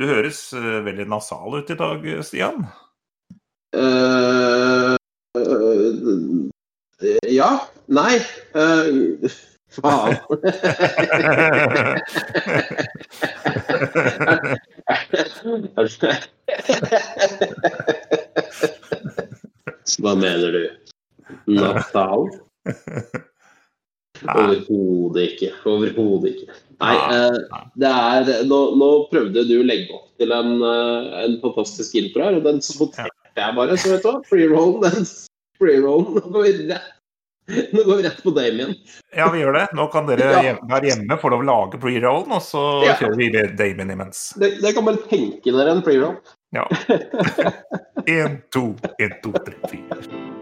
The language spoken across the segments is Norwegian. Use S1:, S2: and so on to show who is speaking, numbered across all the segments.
S1: Du høres eh, veldig nasal ut i dag, Stian.
S2: Uh, uh, ja. Nei. Uh, faen. Hva mener du? Nasal? Overhodet ikke. Overhodet ikke. Nei, eh, det er nå, nå prøvde du å legge opp til en, eh, en fantastisk intro her, og den saboterte jeg bare. Så vet du hva, free roll, den free roll, Nå går vi rett, nå går vi rett på Damien.
S1: Ja, vi gjør det. Nå kan dere
S2: Ja.
S1: være hjemme, få lov å lage pre-rollen, og så
S2: Ja.
S1: kjører vi Damien imens.
S2: Det, det kan bare tenke dere en free roll.
S1: Ja. Én, to, én, to, tre, fire.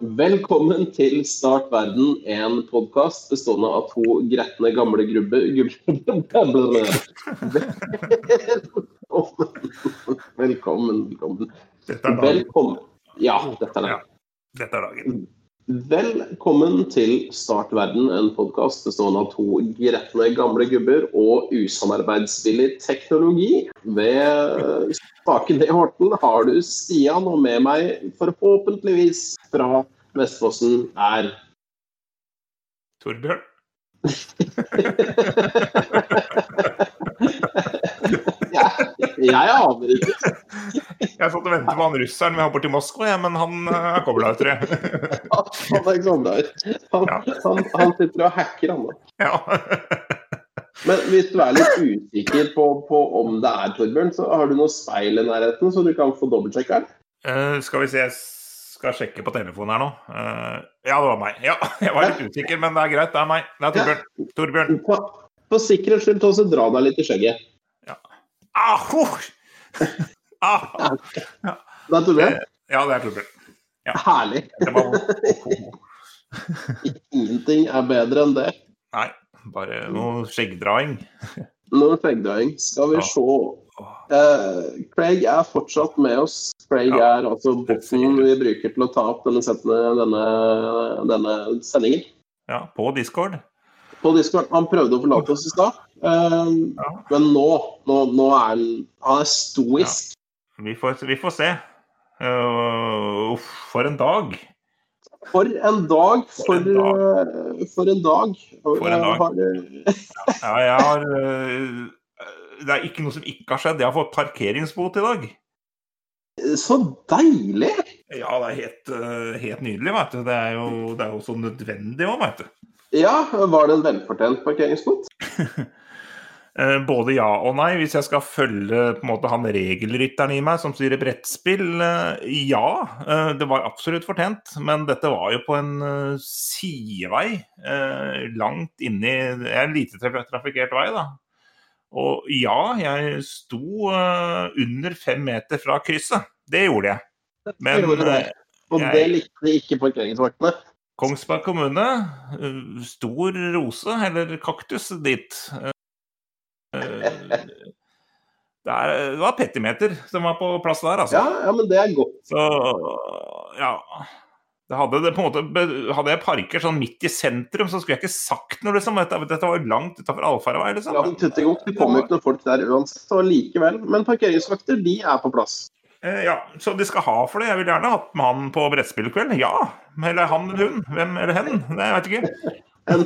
S2: Velkommen til Start verden, en podkast bestående av to gretne gamle grubbe... Velkommen. Velkommen, velkommen.
S1: Dette er dagen.
S2: Velkommen. Ja, dette er
S1: dagen. Dette er dagen.
S2: Velkommen til Start verden, en podkast bestående av to gretne gamle gubber og usamarbeidsvillig teknologi. Ved spaken i Horten har du Stian, og med meg forhåpentligvis fra Vestfossen er
S1: Torbjørn.
S2: Jeg, aner ikke.
S1: Jeg satt og ventet på han russeren vi har borti Moskva, ja, men han eh, er kobla ut, tror jeg.
S2: Han er ikke sånn der. Han, han, han sitter og hacker, han da.
S1: Ja.
S2: Men hvis du er litt usikker på, på om det er Torbjørn, så har du noe speil i nærheten, så du kan få dobbeltsjekka den?
S1: Uh, skal vi se, jeg skal sjekke på telefonen her nå. Uh, ja, det var meg. Ja, jeg var litt usikker, men det er greit. Det er meg. Det er Torbjørn. Torbjørn.
S2: På, på sikkerhets skyld, ta så dra deg litt i skjegget.
S1: Ah, huh. ah.
S2: Det er Torbjørn?
S1: Ja, det er Torbjørn.
S2: Herlig. Ingenting er bedre enn det.
S1: Nei, bare noe skjeggdraing.
S2: Noe skjeggdraing. Skal vi
S1: Ja.
S2: se. Eh, Craig er fortsatt med oss. Craig
S1: Ja.
S2: er altså botten vi bruker til å ta opp denne, denne, denne sendingen.
S1: Ja, på Discord.
S2: På Discord. Han prøvde å forlate oss i stad, eh,
S1: Ja.
S2: men nå, nå, nå er han Han er stoisk.
S1: Vi får, vi får se. Uh, for en dag.
S2: For en dag! For,
S1: For en
S2: eh, for en dag.
S1: For en dag.
S2: eh,
S1: Ja, jeg har Det er ikke noe som ikke har skjedd. Jeg har fått parkeringsbot i dag.
S2: Så deilig!
S1: Ja, det er helt, helt nydelig, veit du. Det er jo, det er jo så nødvendig òg, veit du.
S2: Ja, var det en velfortjent parkeringsbot?
S1: Eh, Både ja og nei, hvis jeg skal følge på en måte han regelrytteren i meg som styrer brettspill. eh, Ja, eh, det var absolutt fortjent, men dette var jo på en sidevei. Langt inni En lite traf- trafikkert vei, da. Og ja, jeg sto under fem meter fra krysset. Det gjorde jeg. Men
S2: det. Og
S1: jeg-
S2: det likte ikke parkeringsvaktene.
S1: Kongsberg kommune, stor rose, eller kaktus, dit. Det, er, det var petimeter som var på plass der, altså.
S2: Ja, ja, men det er godt.
S1: Så ja. Det hadde, det måte, hadde jeg parker sånn midt i sentrum, så skulle jeg ikke sagt noe, liksom. Dette, dette var langt utafor allfarvei, liksom.
S2: Ja, ute. Det kommer jo ikke noen folk der uansett. Og likevel. Men parkeringsvakter, de er på plass.
S1: Eh, Ja, så de skal ha for det. Jeg vil gjerne hatt med han på brettspillkveld. Ja. Eller han eller hun. Hvem eller hen. Det jeg veit ikke.
S2: En,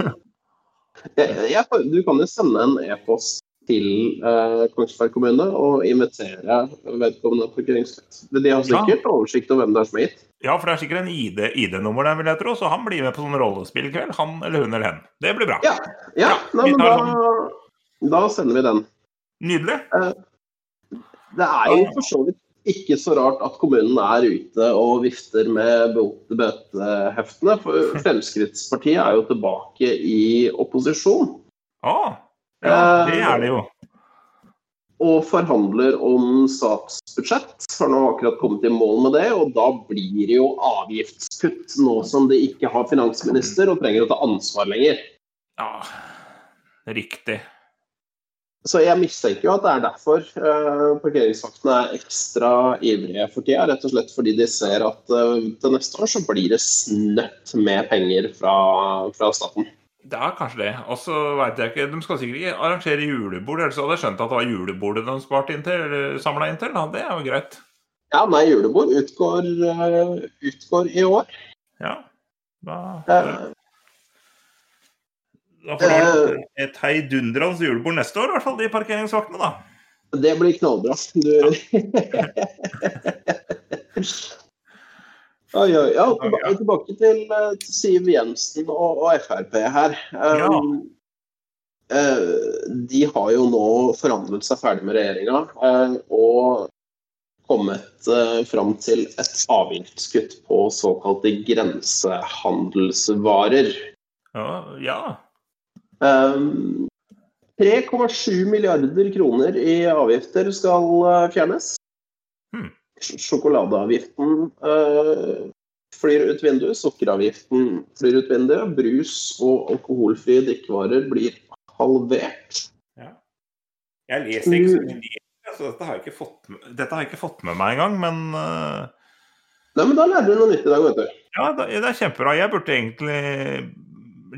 S2: jeg, jeg, du kan jo sende en e-post til eh, Kongsberg kommune og invitere vedkommende parkeringsvakt. De har sikkert oversikt over hvem det er som er gitt.
S1: Ja, for det er sikkert en ID, ID-nummer der, vil jeg tro, så han blir med på sånn rollespillkveld. Han eller hun eller hen. Det blir bra.
S2: Ja, ja,
S1: Ja,
S2: nei, men da, da sender vi den.
S1: Nydelig.
S2: Det er jo for så vidt ikke så rart at kommunen er ute og vifter med bøteheftene. For Fremskrittspartiet er jo tilbake i opposisjon.
S1: Å, ja, det er det jo.
S2: Og forhandler om statsbudsjett. Har nå akkurat kommet i mål med det. Og da blir det jo avgiftskutt, nå som de ikke har finansminister og trenger å ta ansvar lenger.
S1: Ja, riktig.
S2: Så jeg mistenker jo at det er derfor uh, parkeringsvaktene er ekstra ivrige for tida. Rett og slett fordi de ser at uh, til neste år så blir det snøtt med penger fra, fra staten.
S1: Det er kanskje det. Og så veit jeg ikke De skal sikkert ikke arrangere julebord, ellers hadde jeg skjønt at det var julebordet de sparte inn til, eller samla inn til. Da. Det er jo greit.
S2: Ja, nei, julebord utgår, uh, utgår i år.
S1: Ja. Da da får du et heidundrende julebord neste år, i hvert fall, de parkeringsvaktene, da.
S2: Det blir knallbra. Du... oi, oi. Ja, tilbake, tilbake til, til, Siv Jensen og, og Frp her. Um, ja. uh, de har jo nå forhandlet seg ferdig med regjeringa uh, og kommet uh, fram til et avgiftskutt på såkalte grensehandelsvarer.
S1: Ja, Um,
S2: 3,7 ehm, milliarder kroner i avgifter skal eh, fjernes. Hmm. Sjokoladeavgiften uh, flyr ut vinduet, sukkeravgiften flyr ut vinduet. Brus og alkoholfrie drikkevarer blir halvert.
S1: Ja. Jeg leser ikke så mye så dette har, jeg ikke fått, dette har jeg ikke fått med meg engang, men uh...
S2: Nei, men da lærer du noe nytt i dag, vet du.
S1: Ja, det er kjempebra. Jeg burde egentlig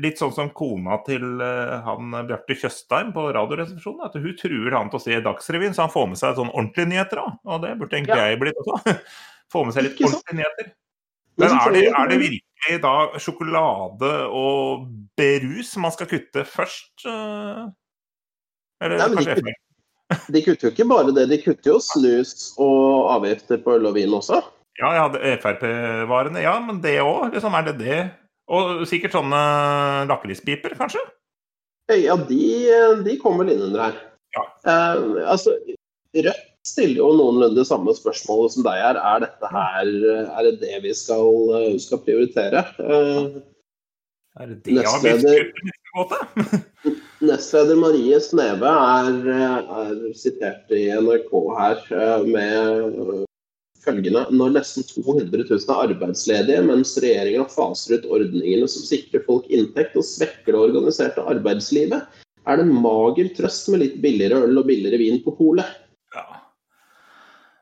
S1: litt sånn som kona til uh, han Bjarte Tjøstheim på Radioresepsjonen. At hun truer han til å se Dagsrevyen, så han får med seg sånn ordentlige nyheter. Da. Og det burde egentlig ja. jeg blitt også. få med seg litt ordentlige nyheter. Men er det, er det, virkelig da sjokolade og berus man skal kutte først? Uh,
S2: eller Nei, kanskje de, kutter, de kutter jo ikke bare det, de kutter jo snus og avgifter på øl og vin også.
S1: Ja, ja Frp-varene. Ja, men det òg. Liksom, er det det og sikkert sånne lakrispiper, kanskje?
S2: Ja, de, de kommer vel inn under her. Ja. Uh, altså, Rødt stiller jo noenlunde samme spørsmål som deg her. Er dette her er det det vi skal, skal prioritere? Uh,
S1: er det det nestleder,
S2: nestleder Marie Sneve er, er, sitert i NRK her med følgende når nesten 200 000 er arbeidsledige, mens regjeringa faser ut ordningene som sikrer folk inntekt og svekker det organiserte arbeidslivet, er det mager trøst med litt billigere øl og billigere vin på polet. Ja.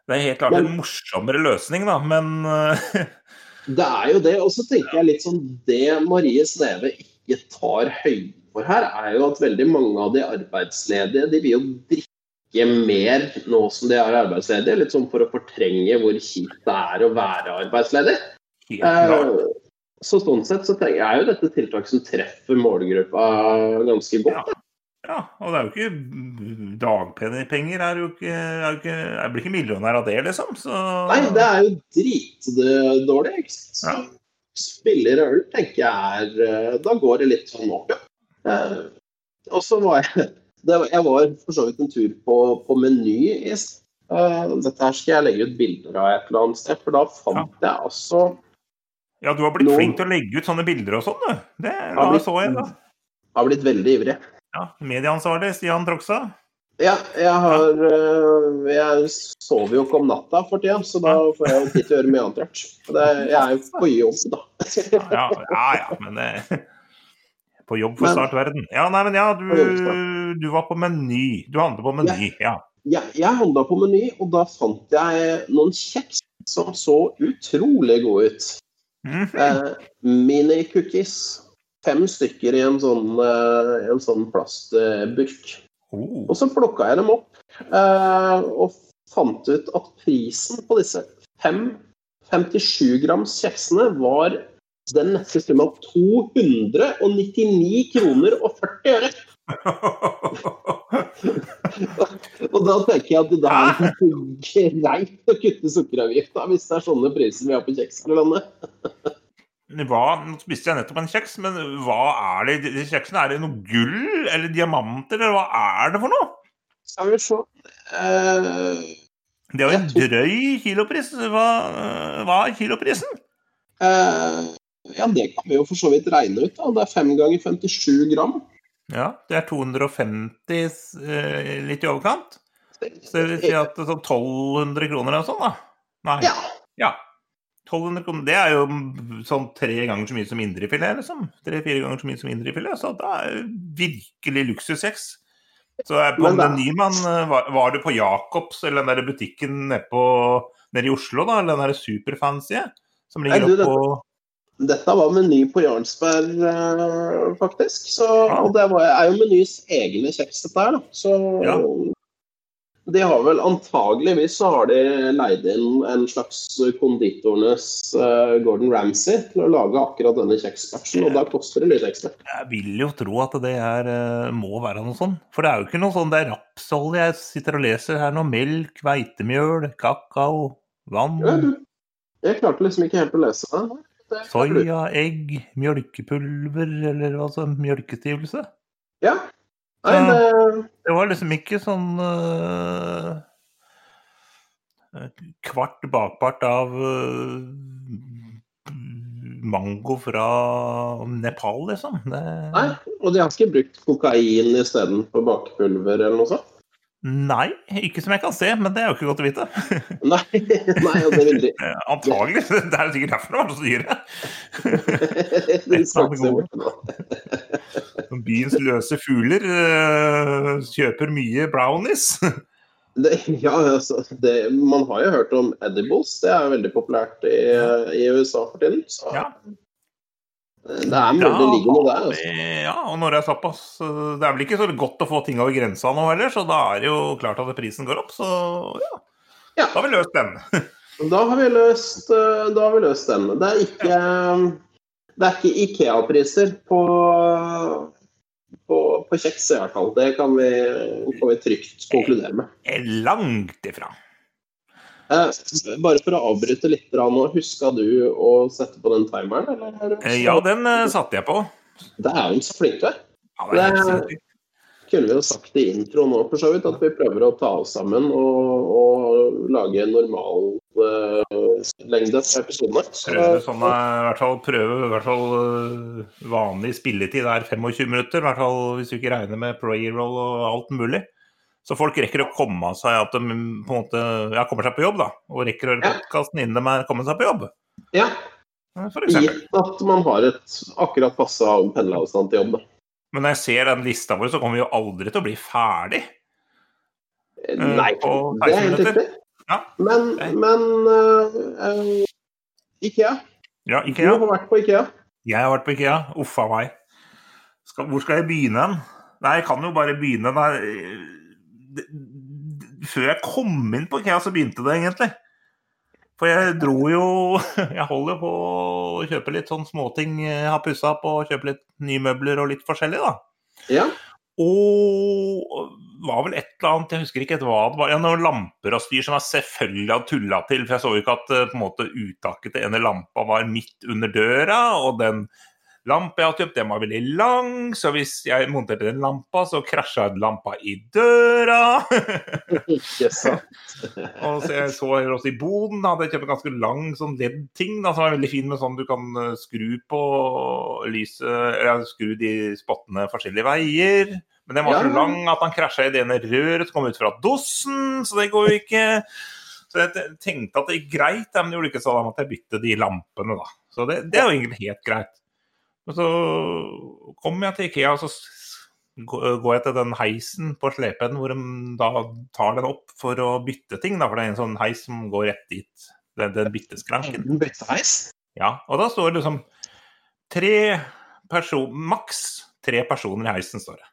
S1: Det er helt klart men, en morsommere løsning, da, men
S2: eh, Det er jo det. Og så tenker jeg litt sånn Det Marie Sneve ikke tar høyde for her, er jo at veldig mange av de arbeidsledige de vil jo drikke mer nå som de er arbeidsledige, litt sånn for å fortrenge hvor kjipt det er å være arbeidsledig. Uh, så sånn sett så jeg jo dette tiltak som treffer målgruppa ganske godt.
S1: Ja. ja og det er jo ikke dagpenger er jo ikke, er jo ikke Jeg blir ikke millionær av det, liksom. Så...
S2: Nei, det er jo dritdårlig. Ja. Spiller øl tenker jeg er eh, Da går det litt sånn opp, ja. Uh, og så var jeg det, jeg var for så vidt en tur på, på Meny i uh, Dette her skal jeg legge ut bilder av et eller annet sted, for da fant ja. jeg altså
S1: Ja, du har blitt noen... flink til å legge ut sånne bilder og sånn, du. Det har blitt, så jeg, da.
S2: Har blitt veldig ivrig.
S1: Ja, Medieansvarlig Stian Troksa.
S2: Ja, jeg har uh, Jeg sover jo ikke om natta for tida, så da får jeg tid til å gjøre mye annet rart. Jeg er jo på jobb, da.
S1: ja, ja, ja, men det På jobb for startverden. Ja, nei, men ja, du, du var på Meny. Du handlet på Meny, ja.
S2: ja. Jeg handla på Meny, og da fant jeg noen kjeks som så utrolig gode ut. Mm -hmm. eh, Mini-cookies. Fem stykker i en sånn, eh, en sånn plastburk. Oh. Og så plukka jeg dem opp eh, og fant ut at prisen på disse fem 57 grams kjeksene var den neste sum av 299 kroner og 40 øre. og da tenker jeg at det er greit å kutte sukkeravgifta hvis det er sånne priser vi har på kjeks her i landet.
S1: hva, nå spiste jeg nettopp en kjeks, men hva er det i kjeksene? Er det noe gull eller diamanter, eller hva er det for noe?
S2: Skal vi se uh,
S1: Det er jo en drøy kilopris. Hva, hva er kiloprisen?
S2: Eh, ja, det kan vi jo for så vidt regne ut. da. Det er 5 ganger 57 gram.
S1: Ja, det er 250 eh, litt i overkant. Så det vil si at det er sånn 1200 kroner eller sånn, da? Nei.
S2: Ja.
S1: Ja. 1200 kroner. Det er jo sånn tre ganger så mye som indrefilet, liksom. Tre-fire ganger så mye som indrefilet. Så det er virkelig luksussex. Så på
S2: Men det er-
S1: Meny, man, eh, var, var du på Jacobs eller den der butikken nede, på, nede i Oslo, da? Eller den der superfancy som ligger oppå
S2: Dette var Meny på Jarlsberg, eh, faktisk. Så, Og det var, er jo Menys egne kjeks, dette her. da. Så
S1: Ja.
S2: de har vel antageligvis så har de leid inn en slags konditorenes uh, Gordon Ramsay til å lage akkurat denne kjekspatchen, og da koster det litt ekstra.
S1: Jeg vil jo tro at det er, eh, må være noe sånn. For det er jo ikke noe sånn det er rapsolje jeg sitter og leser her nå. Melk, hveitemjøl, kakao, vann,
S2: Ja, jeg klarte liksom ikke helt å lese det.
S1: Soya, egg, mjølkepulver eller altså mjølkestivelse.
S2: Ja. Nei, det,
S1: Det var liksom ikke sånn uh, kvart bakpart av uh, mango fra Nepal, liksom. Det,
S2: nei, og de har ikke brukt kokain istedenfor bakepulver eller noe sånt?
S1: Nei, ikke som jeg kan se, men det er jo ikke godt å vite.
S2: Nei, nei og det vil de
S1: Eh, Antagelig. Det er sikkert derfor det var så dyre. Byens løse fugler uh, kjøper mye brownies.
S2: Det, ja, altså, det, man har jo hørt om edibles. Det er veldig populært i, i USA for tiden. Så
S1: Ja.
S2: Det er mulig det ligger noe der. Altså.
S1: Ja, og når det er såpass eh, Det er vel ikke så godt å få ting over grensa nå heller, så da er det jo klart at prisen går opp. Så ja,
S2: Ja.
S1: da har vi løst den.
S2: Da har vi løst, eh, da har vi løst den. Det er ikke, det er ikke Ikea-priser på, på, på kjeks i hvert fall. Det kan vi, kan vi trygt konkludere med.
S1: Er Langt ifra.
S2: Eh, bare for å avbryte litt nå, huska du å sette på den timeren? Eller? er
S1: Eh, Ja, den eh, satte jeg på.
S2: Det er jo så flink du er.
S1: Ja, det
S2: kunne vi jo sagt i intro nå, for så vidt, at vi prøver å ta oss sammen og, og lage en normal lengde på episodene.
S1: Prøve sånn, i hvert fall prøve i hvert fall vanlig spilletid er 25 minutter. I hvert fall hvis du ikke regner med pre-roll og alt mulig. Så folk rekker å komme seg at de på en måte, ja, kommer seg på jobb, da. Og rekker å høre podkasten innen de er kommet seg på jobb.
S2: ja,
S1: eh,
S2: gitt at man har et akkurat passe pendleavstand til jobb. Da.
S1: Men når jeg ser den lista vår, så kommer vi jo aldri til å bli ferdig.
S2: Eh, Nei,
S1: uh,
S2: det er helt riktig.
S1: Ja.
S2: Men, men uh, uh, Ikea.
S1: Ja,
S2: Du har vært på Ikea.
S1: Jeg har vært på Ikea. Uff a meg. Skal, hvor skal jeg begynne? Nei, jeg kan jo bare begynne der det- Før jeg kom inn på Ikea, så begynte det egentlig. For jeg dro jo Jeg holder på å kjøpe litt sånn småting jeg har pussa opp, og kjøpe litt nye møbler og litt forskjellig, da.
S2: Ja.
S1: Og var vel et eller annet, jeg husker ikke hva det var, ja, noen lamper og styr som jeg selvfølgelig hadde tulla til. For jeg så jo ikke at eh, på en måte uttaket til ene lampa var midt under døra. Og den lampa jeg har kjøpt, den var veldig lang, så hvis jeg monterte den lampa, så krasja lampa i døra.
S2: Ikke sant.
S1: og så jeg så her også i boden, da hadde jeg kjøpt en ganske lang sånn LED-ting som er veldig fin med sånn du kan eh, skru på lyset, eller skru de spottene forskjellige veier. Men den var så lang at han krasja i det ene røret som kom ut fra dosen, så det går jo ikke. Så jeg tenkte at det gikk greit, men det gjorde ikke så da måtte jeg bytte de lampene, da. Så det, det er jo egentlig helt greit. Men så kommer jeg til Ikea, og så går jeg til den heisen på slepen hvor de da tar den opp for å bytte ting, da, for det er en sånn heis som går rett dit. Den, den bytteskranken.
S2: Bytteheis.
S1: Ja, og da står det liksom tre person, maks tre personer i heisen, står det.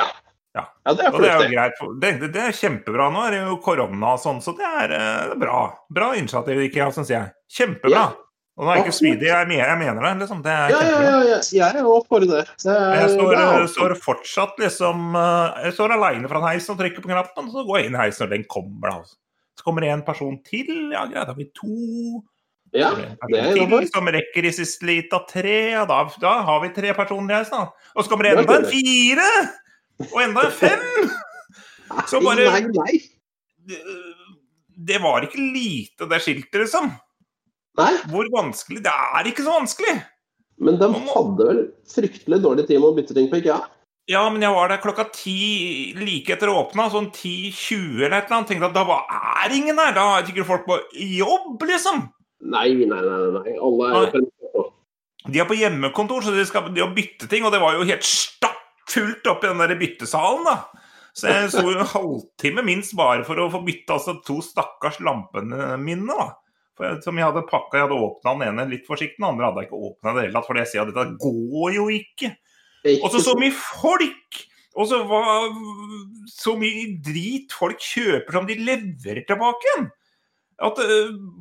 S2: Ja.
S1: Ja.
S2: ja, det er
S1: det er jo greit. Det, det, det er kjempebra. Nå er det jo korona og sånn, så det er, eh, det er bra. Bra initiativ, IKEA, syns jeg. Kjempebra.
S2: Ja.
S1: Og nå er jeg ikke smidig, jeg, mener- jeg mener det. liksom. Det
S2: Ja, ja, ja, ja. Jeg er òg for det. det er,
S1: Jeg står,
S2: det er
S1: står fortsatt liksom eh, Jeg står aleine fra heisen og trykker på knappen, og så går jeg inn i heisen når den kommer. da. Så kommer det en person til. Ja, greit, da har vi to.
S2: Ja, det er
S1: til som rekker i siste lita tre. Og da, da har vi tre personer i heisen. da. Og så kommer det enda en fire! Og enda en fem! Så bare- det var ikke lite, det skiltet, liksom.
S2: Nei,
S1: Hvor vanskelig? Det er ikke så vanskelig!
S2: men de hadde vel fryktelig dårlig tid med å bytte ting på IKEA.
S1: Ja, men jeg var der klokka ti like etter å åpne, sånn 10.20 eller et eller annet. Tenkte at da var, er ingen der! Da er sikkert folk på jobb, liksom!
S2: Nei, nei, nei. nei. Alle er
S1: Nei. De er på hjemmekontor, så de skal de bytte ting, og det var jo helt stappfullt oppi den der byttesalen, da. Så jeg sto en halvtime minst bare for å få bytte altså to stakkars lampene mine, da. For som jeg hadde pakka, jeg hadde åpna den ene litt forsiktig, den andre hadde jeg ikke åpna i det hele tatt, fordi jeg ser at dette går jo ikke. Og så så mye folk! Og så hva Så mye drit folk kjøper som de leverer tilbake igjen. At,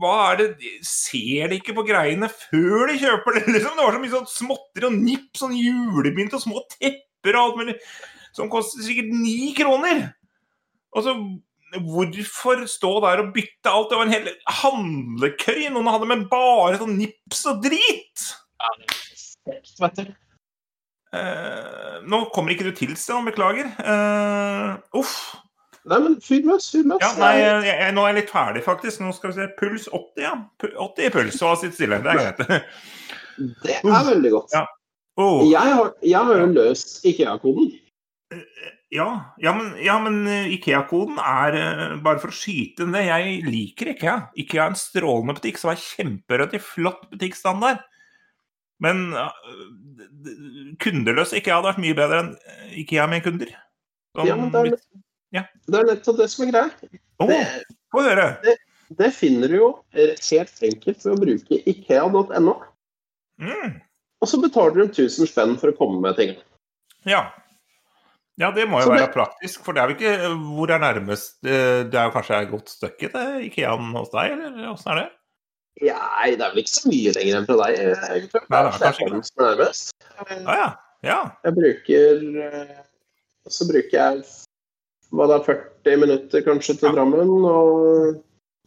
S1: hva er det Ser de ikke på greiene før de kjøper det? liksom? Det var så mye sånn småtteri og nipp, sånn julebynt og små tepper og alt mulig. Som koster sikkert ni kroner. Og så Hvorfor stå der og bytte alt? Det var en hel handlekøy. Noen hadde med bare sånn nips og drit.
S2: Vet du.
S1: Eh, nå kommer ikke du til, Stian. Beklager. Eh, uff.
S2: Nei, men fyr løs, fyr løs.
S1: Ja, nei, jeg, jeg, nå er jeg litt ferdig, faktisk. Nå skal vi se. Puls 80, ja. 80 i puls. Og sitt stille. Det er greit.
S2: Det er veldig godt.
S1: Ja. Oh,
S2: Jeg har, jeg har jo løst IKEA-koden.
S1: Ja, ja, men, ja, men eh, Ikea-koden er eh, Bare for å skyte det, jeg liker Ikea. Ikea er en strålende butikk som er i flott butikkstandard. Men eh, kundeløs Ikea hadde vært mye bedre enn Ikea med kunder. Som,
S2: Ja, men det er,
S1: Ja.
S2: det er nettopp det som er greia.
S1: Oh,
S2: Det,
S1: Få høre.
S2: det finner du jo helt enkelt ved å bruke ikea.no.
S1: Mm,
S2: Og så betaler du 1000 spenn for å komme med ting.
S1: ja. Ja, det må jo
S2: Så det-
S1: være praktisk, for det er jo ikke Hvor er nærmest eh, Det er jo kanskje et godt stykke til Ikean hos deg, eller åssen er det?
S2: Nei, det er vel ikke så mye lenger enn fra deg, egentlig.
S1: Nei, det er kanskje
S2: ikke som er nærmest.
S1: Ja, ja. ja.
S2: Jeg bruker eh, Så bruker jeg hva det er 40 minutter kanskje til
S1: Ja.
S2: Drammen, og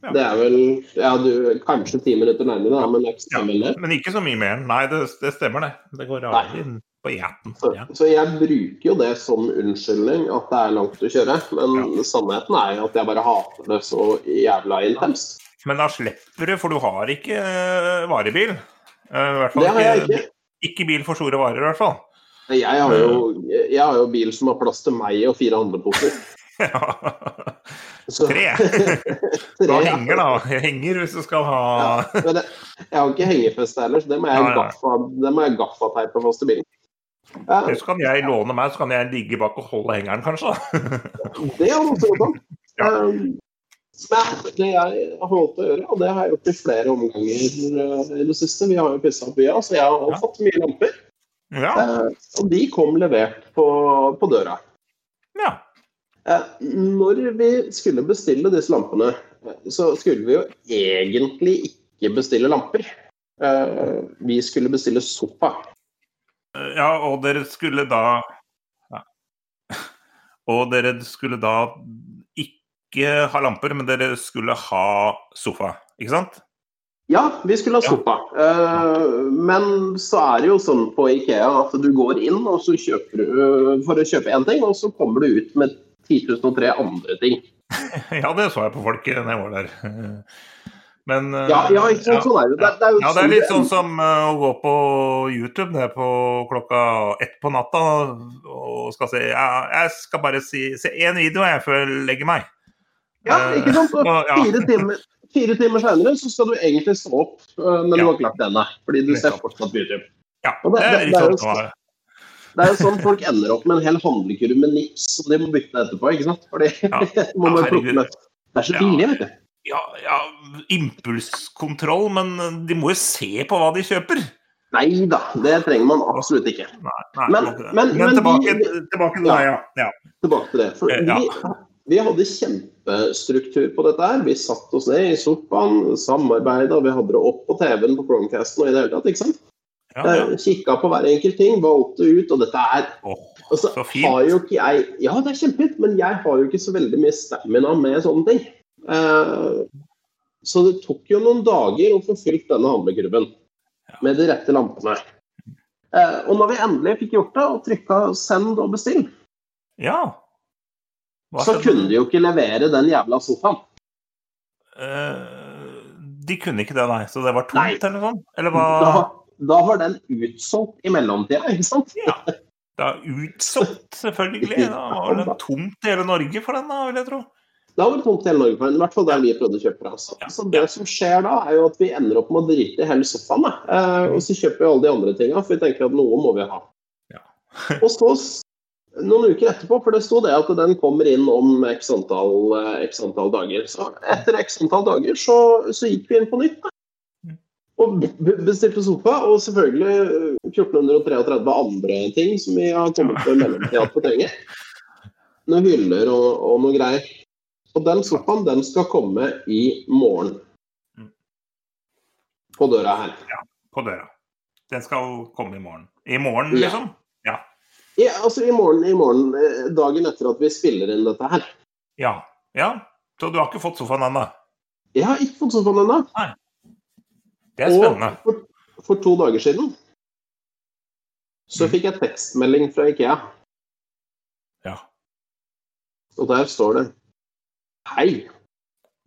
S1: Ja.
S2: det er vel Ja, du kanskje 10 minutter nærmere, da, men det ikke så
S1: Ja. Men ikke så mye mer. Nei, det, det stemmer, det. Det går
S2: Nei.
S1: inn på gjeten.
S2: Så,
S1: Ja.
S2: så jeg bruker jo det som unnskyldning at det er langt å kjøre, men sannheten er jo at jeg bare hater det så jævla intenst.
S1: Men da slipper du, for du har ikke eh, varebil. Eh, fall
S2: Det har jeg ikke.
S1: ikke bil for store varer, i hvert fall.
S2: Jeg har jo, jeg har jo bil som har plass til meg og fire handleposer.
S1: Ja. Tre. Da henger, da. Jeg henger hvis du skal ha
S2: Ja, det, jeg har ikke hengefeste heller, så det må jeg,
S1: Ja, ja.
S2: gaffa, det må jeg gaffateipe fast i bilen. Ja,
S1: Eller så kan jeg låne meg, så kan jeg ligge bak og holde hengeren, kanskje.
S2: det er også godt.
S1: Ja.
S2: Um, Men det jeg har holdt å gjøre, og det har jeg gjort i flere omganger uh, i det siste Vi har jo pussa opp bya, så jeg har
S1: Ja.
S2: fått mye lamper.
S1: Ja.
S2: Eh, og de kom levert på, på døra.
S1: ja.
S2: Eh, Når vi skulle bestille disse lampene, eh, så skulle vi jo egentlig ikke bestille lamper. Eh, Vi skulle bestille sofa.
S1: Ja, og dere skulle da ja. Og dere skulle da ikke ha lamper, men dere skulle ha sofa, ikke sant?
S2: Ja, vi skulle ha
S1: Ja.
S2: sofa. Eh, Men så er det jo sånn på Ikea at du går inn og så kjøper du eh, for å kjøpe én ting, og så kommer du ut med 10 003 andre ting.
S1: Ja, det så jeg på folk da jeg var der. Men eh,
S2: Ja, ja ikke sant, sånn er det. Det, det er jo
S1: Ja, det er litt sånn som eh, å gå på YouTube det på klokka ett på natta og skal si ja, Jeg skal bare si, se én video jeg før jeg legger meg.
S2: Ja, ikke sant? Og
S1: Og,
S2: fire timer, fire timer senere så skal du egentlig stå opp, når men du har ikke lagt det. Fordi du ser fortsatt på YouTube.
S1: Ja, det
S2: det- det- er jo
S1: sånn.
S2: Det er jo sånn folk ender opp med en hel handlekurv med nips, og de må bytte etterpå, ikke sant? Fordi
S1: Ja.
S2: må man plukke med. Det er så billig, vet du.
S1: Ja, ja, impulskontroll, men de må jo se på hva de kjøper.
S2: Nei da, det trenger man absolutt ikke.
S1: Nei, nei,
S2: Men- men- men
S1: tilbake,
S2: de,
S1: tilbake til
S2: Ja.
S1: deg, ja. ja.
S2: Tilbake til det. For
S1: Eh, ja.
S2: vi, vi hadde kjempestruktur på dette her. Vi satte oss ned i sofaen, samarbeida, vi hadde det opp på TV-en på Chromecasten og i det hele tatt. ikke sant?
S1: ja, ja.
S2: Eh, Kikka på hver enkelt ting, valgte ut, og dette er
S1: Åh,
S2: altså,
S1: så fint.
S2: har jo ikke jeg Ja, det er kjempefint, men jeg har jo ikke så veldig mye stamina med sånne ting. Eh, så det tok jo noen dager å få fylt denne handlekurven med de rette lampene. Eh, og når vi endelig fikk gjort det, og trykka 'send og bestill',
S1: Ja.
S2: Så kunne de jo ikke levere den jævla sofaen.
S1: Eh, de kunne ikke det, nei. Så det var tomt,
S2: Nei.
S1: eller noe sånt? Eller hva?
S2: Da, da var den utsolgt i mellomtida, ikke sant?
S1: Ja. Er utsolgt, selvfølgelig. Da var det tomt i hele Norge for den, da, vil jeg tro.
S2: Da var det tomt i hele Norge, i hvert fall der vi prøvde å kjøpe fra. Så, så det som skjer da, er jo at vi ender opp med å drite i hele sofaen. Eh, og så kjøper vi alle de andre tinga, for vi tenker at noe må vi ha.
S1: Ja.
S2: og så, noen uker etterpå, for det sto det at den kommer inn om x antall, eh, x antall dager. Så etter x antall dager så, så gikk vi inn på nytt. Da.
S1: Mm.
S2: Og bestilte sofa, og selvfølgelig eh, 1433 andre ting som vi har kommet på i mellomtida at vi trenger. Noen hyller og, og noe greier. Og den sofaen den skal komme i morgen.
S1: Mm.
S2: På døra her.
S1: Ja, På døra. Den skal komme i morgen. I morgen, liksom? Ja.
S2: Ja, altså i morgen, i morgen, eh, dagen etter at vi spiller inn dette her.
S1: Ja. ja. Så du har ikke fått sofaen ennå?
S2: Jeg har ikke fått sofaen ennå.
S1: Det er spennende.
S2: Og for, for to dager siden så
S1: Mm.
S2: fikk jeg tekstmelding fra Ikea,
S1: Ja.
S2: og der står det Hei.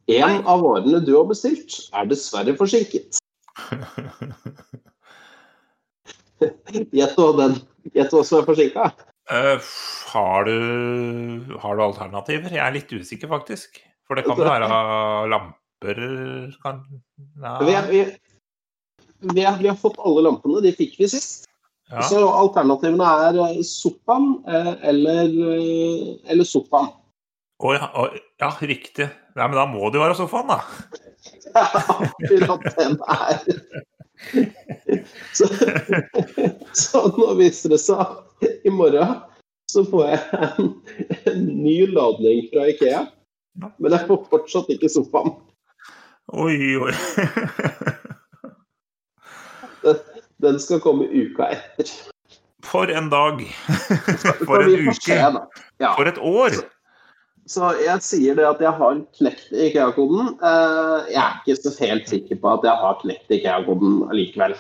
S2: En av varene du har bestilt, er dessverre forsinket. Gjett hva den Gjett hva som er forsinka.
S1: Uh, har, du, har du alternativer? Jeg er litt usikker, faktisk. For det kan være lamper kan.
S2: Vi, er- vi, vi, er- vi har fått alle lampene. De fikk vi sist.
S1: Ja.
S2: Så alternativene er Sopan eh, eller, eh, eller Sopan.
S1: Å, ja, ja, riktig. Nei, men da må det jo være sofaen, da.
S2: Akkurat den er. Så, så nå viser det seg i morgen så får jeg en, en ny ladning fra Ikea. Men jeg får fortsatt ikke sofaen.
S1: Oi, oi.
S2: Den skal komme uka etter.
S1: For en dag. For en uke. For et år.
S2: Så jeg sier det at jeg har knekt IKEA-koden. Eh, Jeg er ikke så helt sikker på at jeg har knekt IKEA-koden allikevel.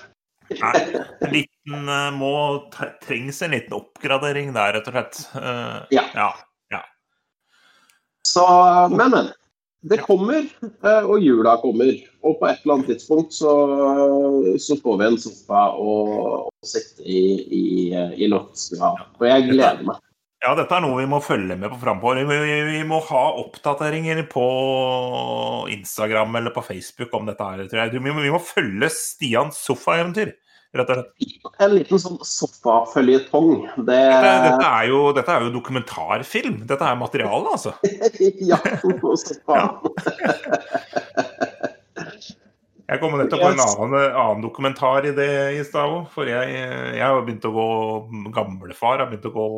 S1: Nei, en liten eh, må Trengs en liten oppgradering der, rett og slett. Eh,
S2: Ja.
S1: ja.
S2: Så, men, men. Det kommer, og jula kommer. Og på et eller annet tidspunkt så, så får vi en sofa og, og sitte i, i, i loftstua. Og jeg gleder meg.
S1: Ja, dette er noe vi må følge med på framover. Vi, vi, må ha oppdateringer på Instagram eller på Facebook om dette her, tror jeg. Vi må, vi må følge Stians sofaeventyr, rett og slett.
S2: En liten sånn sofaføljetong. Det
S1: Dette, dette, er jo, dette er jo dokumentarfilm. Dette er materiale, altså.
S2: ja, sofa.
S1: Jeg kom nettopp på en annen, annen dokumentar i det i stad òg. For jeg, jeg har begynt å gå Gamlefar har begynt å gå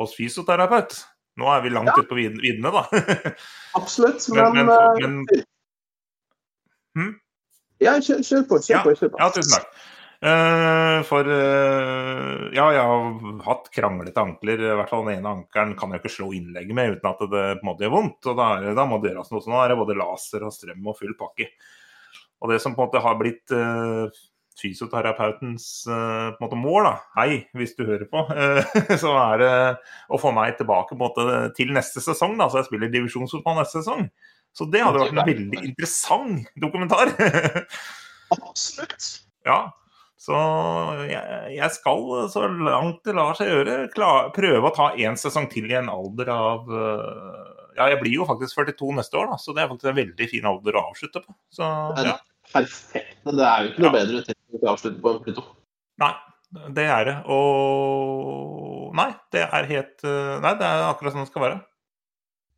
S1: hos fysioterapeut. Nå er vi langt
S2: Ja.
S1: ute på vid- viddene, da.
S2: Absolutt.
S1: Men,
S2: Men,
S1: men,
S2: eh,
S1: men Hm?
S2: ja, kjør, på. Kjør på. Kjør på.
S1: Ja, tusen takk. Uh, for uh, ja, jeg har hatt kranglete ankler. I hvert fall den ene ankelen kan jeg ikke slå innlegget med uten at det på en måte gjør vondt. og Da, er, da må det gjøres noe. Så nå er det både laser og strøm og full pakke. Og det som på en måte har blitt eh, fysioterapeutens eh, på måte mål, da, hei hvis du hører på, eh, så er det å få meg tilbake måte til neste sesong. da, Så jeg spiller divisjonsfotball neste sesong. Så det hadde vært en veldig interessant dokumentar.
S2: Absolutt.
S1: Ja, så jeg, jeg skal så langt det lar seg gjøre klar, prøve å ta én sesong til i en alder av Ja, jeg blir jo faktisk 42 neste år, da, så det er faktisk en veldig fin alder å avslutte på. Så ja,
S2: Perfekt. Det er jo ikke noe
S1: Ja.
S2: bedre tidspunkt å avslutte på en Pluto.
S1: nei, det er det. Og Nei, det er helt øh, Nei, det er akkurat sånn det skal være.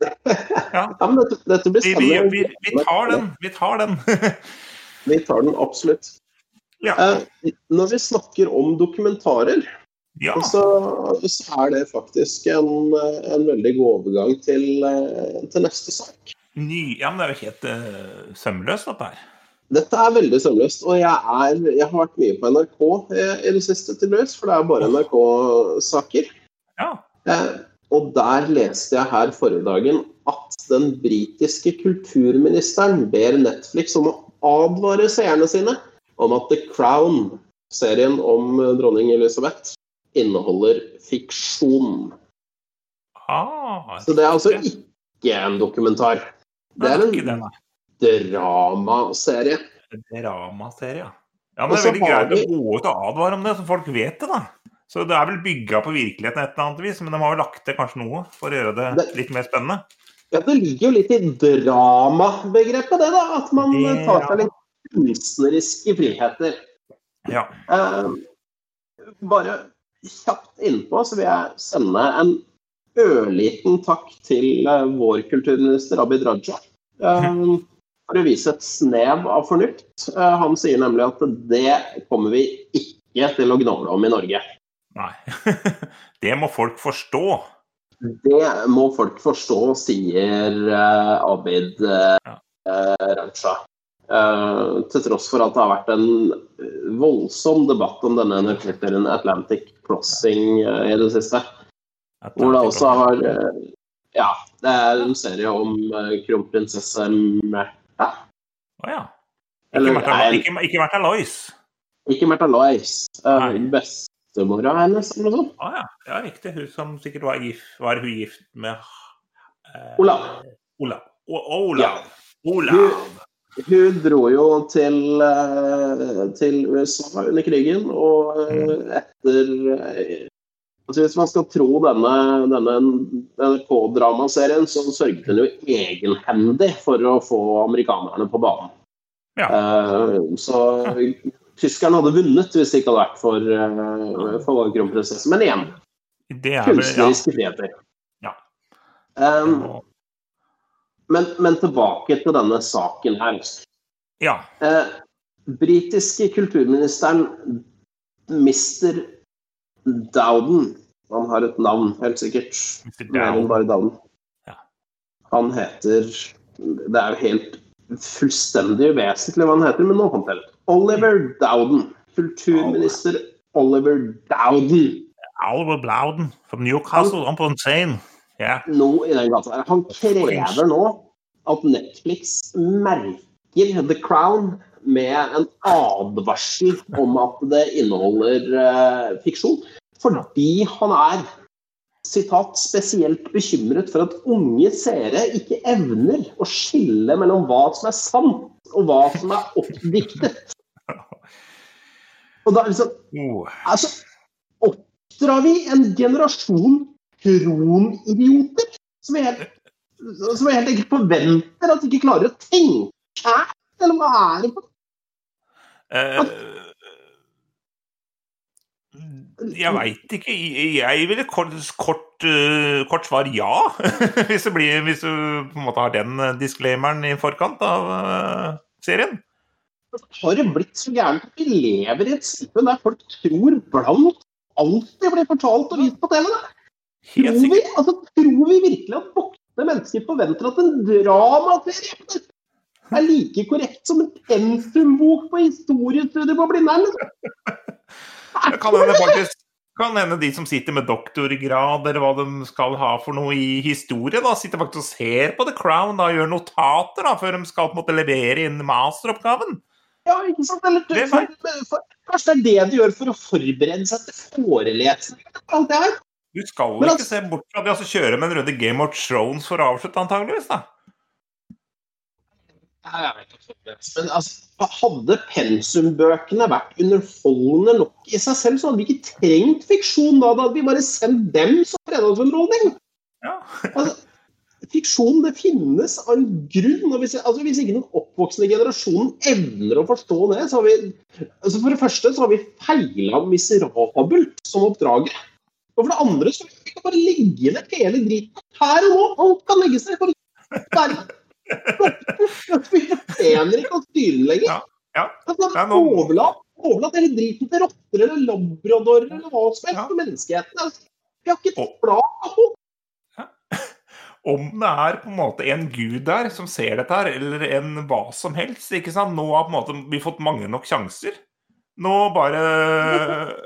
S2: Ja, men dette, dette blir
S1: Vi, vi, vi, vi tar den. Vi tar den.
S2: Vi tar den absolutt.
S1: ja.
S2: Eh, når vi snakker om dokumentarer,
S1: ja.
S2: så, så er det faktisk en, eh, en veldig god overgang til, eh, til neste sak.
S1: Ny, ja, men det er jo helt uh, sømløst, dette her.
S2: Dette er veldig sømløst, og jeg, er, jeg har vært mye på NRK eh, i det siste løs, for det er bare NRK-saker.
S1: Ja.
S2: Eh, og der leste jeg her forrige dagen at den britiske kulturministeren ber Netflix om å advare seerne sine om at The Crown, serien om eh, dronning Elisabeth, inneholder fiksjon.
S1: Ah,
S2: Så det er altså ikke en dokumentar. Det er en. Dramaserie.
S1: Dramaserie, ja. Ja, men det er veldig
S2: greit
S1: greit å gå ut og advare om det, så folk vet det, da. Så det er vel bygga på virkeligheten et eller annet vis, men de har jo lagt til kanskje noe for å gjøre det
S2: Det-
S1: litt mer spennende.
S2: Ja, Det ligger jo litt i dramabegrepet, det, da. At man
S1: Det-
S2: tar seg litt kunstneriske friheter.
S1: Ja.
S2: Eh, bare kjapt innpå så vil jeg sende en ørliten takk til eh, vår kulturminister Abid Raja. Eh, for å vise et snev av fornuft. Eh, han sier nemlig at det kommer vi ikke til å gnåle om i Norge.
S1: Nei. det må folk forstå.
S2: Det må folk forstå, sier eh, Abid eh,
S1: Ja.
S2: Raja. Til tross for at det har vært en voldsom debatt om denne Netflix-serien Atlantic Crossing i det siste.
S1: Atlantic.
S2: Hvor det også har Ja, det er en serie om kronprinsesse kronprinsesse Märtha.
S1: Å ja. Ikke Märtha ikke, ikke Märtha Lois.
S2: ikke Märtha Lois. Uh, Bestemora hennes, eller noe sånt.
S1: Å ja. ja, riktig. Hun som sikkert var gift Var hun gift med eh,
S2: Olav.
S1: Olav. O Olav.
S2: Ja.
S1: Olav.
S2: Hun dro jo til, eh, til USA under krigen, og mm. etter eh, altså Hvis man skal tro denne, denne NRK-dramaserien, så sørget hun jo egenhendig for å få amerikanerne på banen.
S1: Ja.
S2: Uh, så tyskerne hadde vunnet hvis det ikke hadde vært for, uh, for kronprinsessen. Men igjen,
S1: Det er vel ja.
S2: kunstneriske friheter.
S1: Ja.
S2: Um, men, men tilbake til denne saken her.
S1: ja.
S2: Uh, britiske kulturministeren Mr. Dowden Han har et navn, helt sikkert. Mer enn bare.
S1: Ja.
S2: Han heter Det er jo helt fullstendig uvesentlig hva han heter, men nå kom det. Oliver Dowden. Kulturminister Oliver Dowden.
S1: Oliver Dowden fra Newcastle. Ja.
S2: Noe i den gata. Han krever nå at Netflix merker The Crown med en advarsel om at det inneholder uh, fiksjon. Fordi han er sitat, spesielt bekymret for at unge seere ikke evner å skille mellom hva som er sant og hva som er oppdiktet. Og da liksom
S1: Oh.
S2: Altså, oppdrar vi en generasjon kronidioter som vi helt, som vi helt enkelt forventer at de ikke klarer å tenke? Eller hva er det for
S1: Eh, jeg veit ikke. Jeg ville kort, kort, eh, kort svar ja. hvis, det blir, hvis du på en måte har den eh, disclaimeren i forkant av eh, serien.
S2: Har det blitt så gærent at vi lever i et samfunn der folk tror blankt alltid blir fortalt og vist på TV? Tror vi, altså, tror vi virkelig at voksne mennesker forventer at en dramaserie er like korrekt som en pensumbok på historiestudiet på Blindern? liksom?
S1: Det kan hende faktisk kan hende de som sitter med doktorgrad, eller hva de skal ha for noe i historie, da, sitter faktisk og ser på The Crown da, og gjør notater da, før de skal på en måte levere inn masteroppgaven.
S2: Ja, ikke sant? Eller,
S1: Det
S2: for, for, kanskje det er det de gjør for å forberede seg til forelesning? Alt det her.
S1: Du skal
S2: Men
S1: ikke
S2: altså-
S1: se bort fra det altså kjøre med en runde Game of Thrones for å avslutte, antageligvis da.
S2: Ja, jeg vet ikke. Men altså, hadde pensumbøkene vært underholdende nok i seg selv, så hadde vi ikke trengt fiksjon da. Da hadde vi bare sendt dem som fredagsunderholdning.
S1: Ja.
S2: Altså, fiksjon det finnes av en grunn. og Hvis, altså, hvis ikke den oppvoksende generasjonen evner å forstå det, så har vi altså For det første så har vi feila miserabelt som oppdragere. Og for det andre så kan vi bare legge ned hele driten her og nå. Alt kan legges ned. Bare Vi fortjener ikke å styre lenger.
S1: Ja, ja.
S2: Altså,
S1: Det er noen...
S2: overlatt, overlatt hele driten til rotter eller labradorer eller hva som helst
S1: Ja.
S2: menneskeheten. Altså, vi har ikke et flak
S1: Om det er på en måte en gud der som ser dette her, eller en hva som helst, ikke sant? Nå har på en måte vi fått mange nok sjanser. Nå bare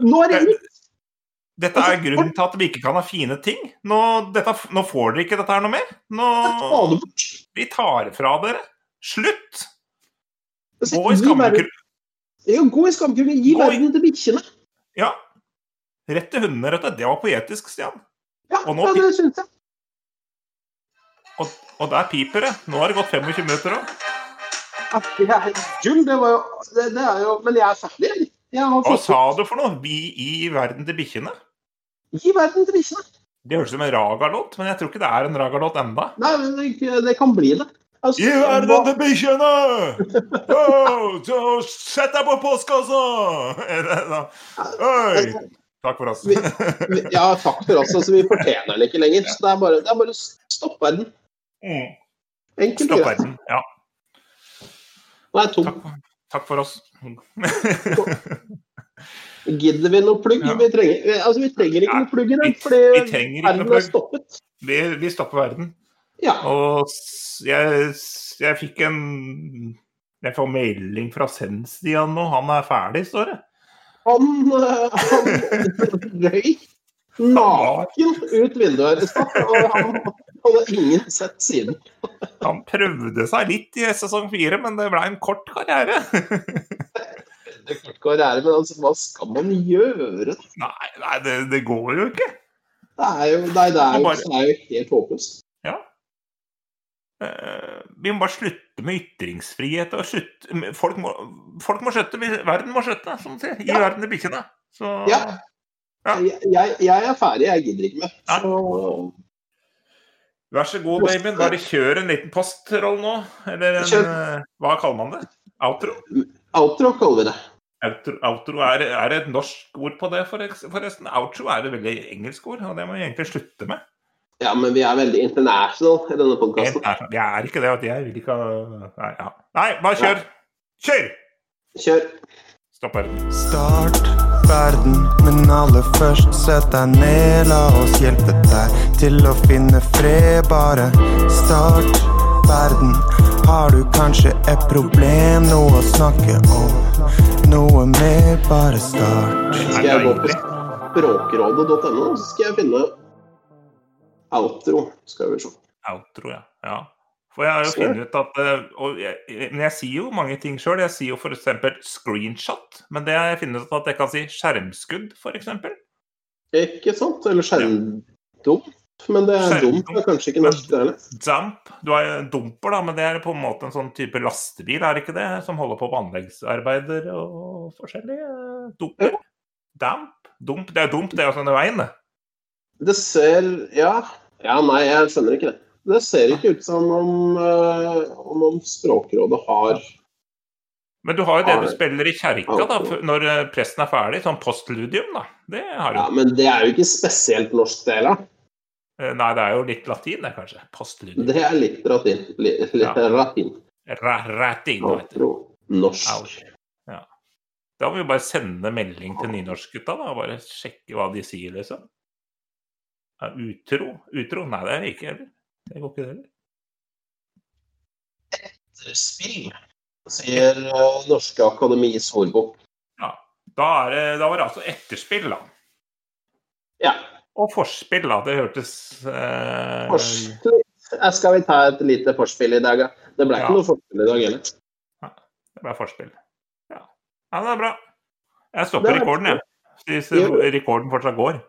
S2: Nå er det!
S1: Dette er grunnen til at vi ikke kan ha fine ting. Nå, dette, nå får dere ikke dette her noe mer. Nå, vi tar fra dere. Slutt!
S2: Altså,
S1: Gå i.
S2: Ja, gå i skammekroken. Gi verden til bikkjene.
S1: Ja. Rett til hundene, rett og. Det var poetisk, Stian.
S2: Ja,
S1: nå-
S2: ja, det syns jeg.
S1: Og, og der piper det. Nå har det gått 25 minutter òg.
S2: det er gull, det var jo det, det er jo Men jeg er ferdig. Jeg
S1: Hva sa du for noe? Vi i verden til bikkjene?
S2: Gi verden til bikkjene.
S1: Det høres ut som en Raga-låt, men jeg tror ikke det er en Raga-låt enda.
S2: Nei, men det, det kan bli det. Altså,
S1: Gi verden til bikkjene! Oh, Sett deg på postkassa! Oi! Takk for oss.
S2: Vi- vi- Ja, takk for oss. Altså, vi fortjener det ikke lenger. Så det er bare, det er bare stopp verden.
S1: Mm.
S2: Enkelt og greit.
S1: Ja,
S2: jeg tom.
S1: takk, takk for oss.
S2: Gidder vi noe plugg?
S1: Ja.
S2: Vi, trenger, altså, vi trenger ikke
S1: Ja,
S2: noe plugg i den, fordi
S1: vi
S2: verden er stoppet.
S1: Vi, vi stopper verden.
S2: Ja.
S1: Og jeg, jeg fikk en Jeg får melding fra Senstian nå. Han er ferdig, står det.
S2: Han, øh, han røyk naken ut vinduet her i stad, og han, hadde ingen sett siden.
S1: Han prøvde seg litt i sesong fire, men det ble en kort karriere.
S2: Det er kort karriere, men altså, hva skal man gjøre?
S1: Nei, nei det, det går jo ikke.
S2: Det er jo, nei, det er jo,
S1: Bare-
S2: det er jo helt håpløst.
S1: Eh, Vi må bare slutte med ytringsfrihet. og slutte Folk må, folk må skjøtte. Verden må skjøtte, som man sier. Gi
S2: Ja.
S1: verden til bikkjene. Så
S2: Ja.
S1: Ja.
S2: Jeg, jeg, er ferdig, jeg gidder ikke mer. Så
S1: vær så god, Damien. Bare kjør en liten postroll nå. Eller en eh, Hva kaller man det? Outro?
S2: outro kaller vi det.
S1: Outro, outro er, er det et norsk ord på det, forresten? Outro er et veldig engelsk ord, og det må vi egentlig slutte med.
S2: Ja, men vi er veldig international i denne podkasten.
S1: Jeg er ikke det. Jeg vil ikke ha Nei, ja. Nei bare kjør! Kjør!
S2: Kjør.
S1: Stopp verden.
S3: Start verden, men aller først sett deg ned. La oss hjelpe deg til å finne fred. Bare start verden. Har du kanskje et problem, noe å snakke om? Noe mer, bare start.
S2: Skal jeg gå på språkrådet.no, så skal jeg finne outro. Skal vi se.
S1: Outro, ja. ja. For jeg har jo funnet ut at eh, og jeg, Men jeg sier jo mange ting sjøl. Jeg sier jo f.eks. screenshot. Men det har jeg funnet ut at jeg kan si skjermskudd, f.eks.
S2: Ikke sant? Eller skjermdump. Men det er dump. det er kanskje ikke norsk, det heller.
S1: Damp. Du har dumper, da, men det er på en måte en sånn type lastebil, er det ikke det? Som holder på med anleggsarbeider og forskjellig. eh, Dumper.
S2: Ja.
S1: Damp. Dump. Det er dump, det er jo sånn veien, det.
S2: Det ser Ja. Ja, nei, jeg skjønner ikke det. Det ser ikke ut som om, eh, om, om Språkrådet har
S1: Men du har jo det du spiller i kjerka da, når eh, presten er ferdig. Sånn postludium, da. Det har du.
S2: Ja, men det er jo ikke spesielt norsk, det heller.
S1: Eh, Nei, det er jo litt latin, det, kanskje. Postludium.
S2: Det er litt latin. Li, li,
S1: Ja.
S2: latin.
S1: Ra ratin,
S2: Norsk.
S1: Ouch. Ja. Da må vi bare sende melding til nynorskgutta, da. og Bare sjekke hva de sier, liksom. Ja, utro? Utro? Nei, det er det ikke heller. Det går ikke det heller.
S2: Etterspill, sier eh, Norske Akademis ordbok.
S1: Ja. Da, er det, da var det altså etterspill, da. Og forspill, da. Det hørtes eh,
S2: Forspill. Skal vi ta et lite forspill i dag, da? Det ble
S1: Ja.
S2: ikke noe forspill i dag heller.
S1: Det ble forspill. Ja. ja, det er bra. Jeg stopper
S2: er
S1: rekorden, jeg. Hvis rekorden fortsatt går.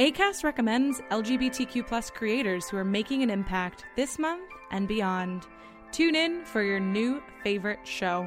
S4: ACAST recommends LGBTQ creators who are making an impact this month and beyond. Tune in for your new favorite show.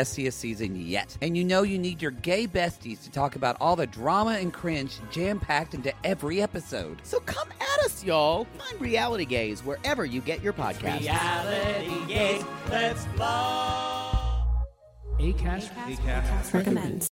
S5: messiest season yet. And you know you need your gay besties to talk about all the drama and cringe jam packed into every episode.
S6: So come at us, y'all. Find Reality Gays wherever you get your podcasts. Reality Gays, let's blow!
S7: Acast recommends.